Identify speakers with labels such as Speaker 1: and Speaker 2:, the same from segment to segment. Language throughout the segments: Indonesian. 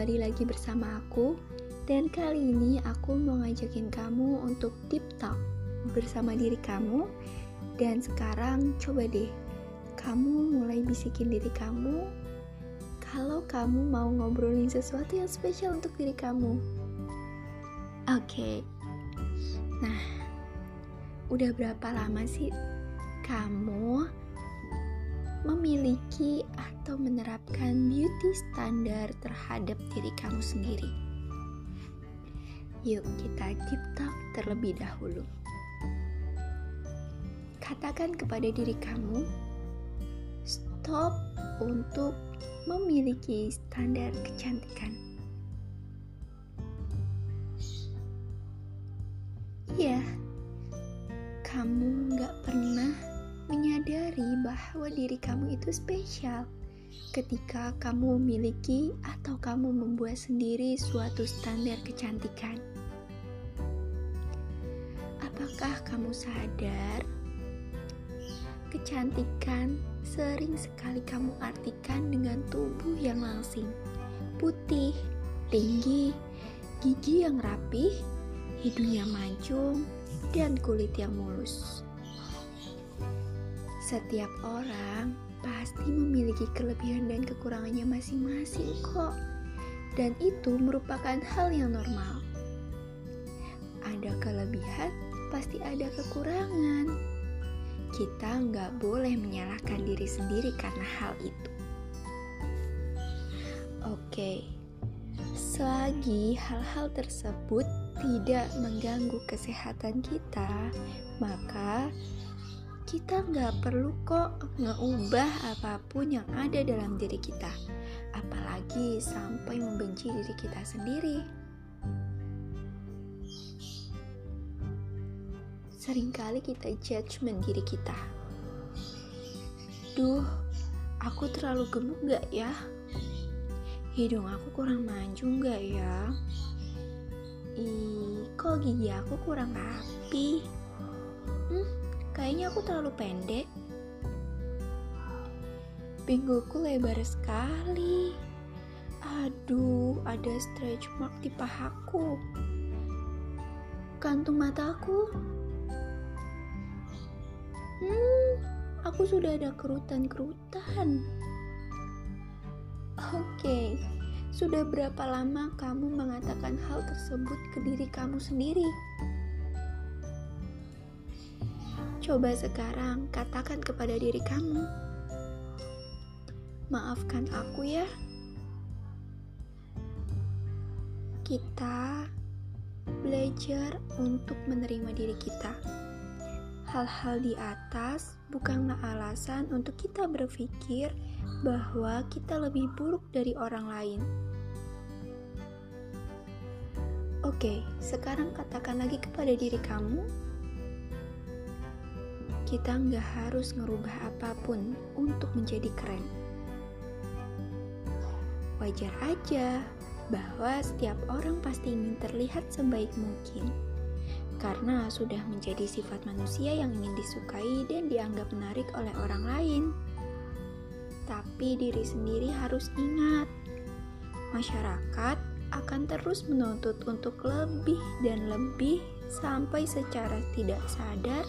Speaker 1: kembali lagi bersama aku. Dan kali ini aku mau ngajakin kamu untuk deep talk bersama diri kamu. Dan sekarang coba deh Kamu mulai bisikin diri kamu. Kalau kamu mau ngobrolin sesuatu yang spesial untuk diri kamu. Oke. Okay. Nah Udah berapa lama sih kamu memiliki atau menerapkan beauty standar terhadap diri kamu sendiri. Yuk kita deep talk terlebih dahulu. Katakan kepada diri kamu, stop untuk memiliki standar kecantikan. Iya, kamu nggak pernah menyadari bahwa diri kamu itu spesial ketika kamu memiliki atau kamu membuat sendiri suatu standar kecantikan. Apakah kamu sadar kecantikan sering sekali kamu artikan dengan tubuh yang langsing, putih, tinggi, gigi yang rapih, hidungnya mancung, dan kulit yang mulus. Setiap orang pasti memiliki kelebihan dan kekurangannya masing-masing kok. Dan itu merupakan hal yang normal. Ada kelebihan, pasti ada kekurangan. Kita nggak boleh menyalahkan diri sendiri karena hal itu. Oke, selagi hal-hal tersebut tidak mengganggu kesehatan kita, maka kita nggak perlu kok ngeubah apa pun yang ada dalam diri kita, apalagi sampai membenci diri kita sendiri. Seringkali kita judgment diri kita. Duh, aku terlalu gemuk gak ya? Hidung aku kurang mancung gak ya? Ih, kok gigi aku kurang rapi? Hmm, Kayaknya aku terlalu pendek. Pinggulku lebar sekali. Aduh, ada stretch mark di pahaku. Kantung mataku. Hmm, aku sudah ada kerutan-kerutan. Oke, okay. sudah berapa lama kamu mengatakan hal tersebut ke diri kamu sendiri? Coba sekarang katakan kepada diri kamu, "Maafkan aku ya." Kita belajar untuk menerima diri kita. Hal-hal di atas bukanlah alasan untuk kita berpikir bahwa kita lebih buruk dari orang lain. Oke, sekarang katakan lagi kepada diri kamu kita nggak harus ngerubah apa pun untuk menjadi keren. Wajar aja bahwa setiap orang pasti ingin terlihat sebaik mungkin, karena sudah menjadi sifat manusia yang ingin disukai dan dianggap menarik oleh orang lain. Tapi diri sendiri harus ingat, masyarakat akan terus menuntut untuk lebih dan lebih sampai secara tidak sadar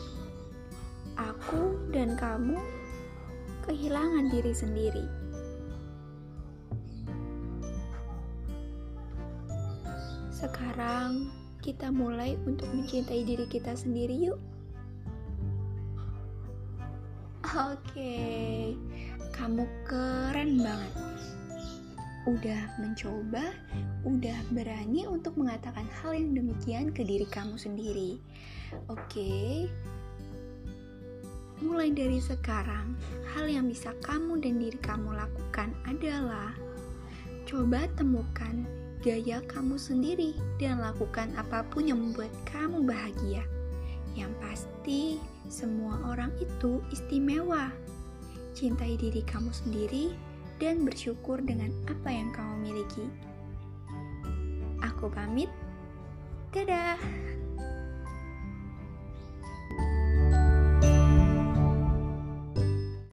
Speaker 1: aku dan kamu kehilangan diri sendiri. Sekarang kita mulai untuk mencintai diri kita sendiri yuk. Oke, kamu keren banget. Udah mencoba, udah berani untuk mengatakan hal yang demikian ke diri kamu sendiri. Oke, Mulai dari sekarang, hal yang bisa kamu dan diri kamu lakukan adalah coba temukan gaya kamu sendiri dan lakukan apa pun yang membuat kamu bahagia. Yang pasti, semua orang itu istimewa. Cintai diri kamu sendiri dan bersyukur dengan apa yang kamu miliki. Aku pamit. Dadah.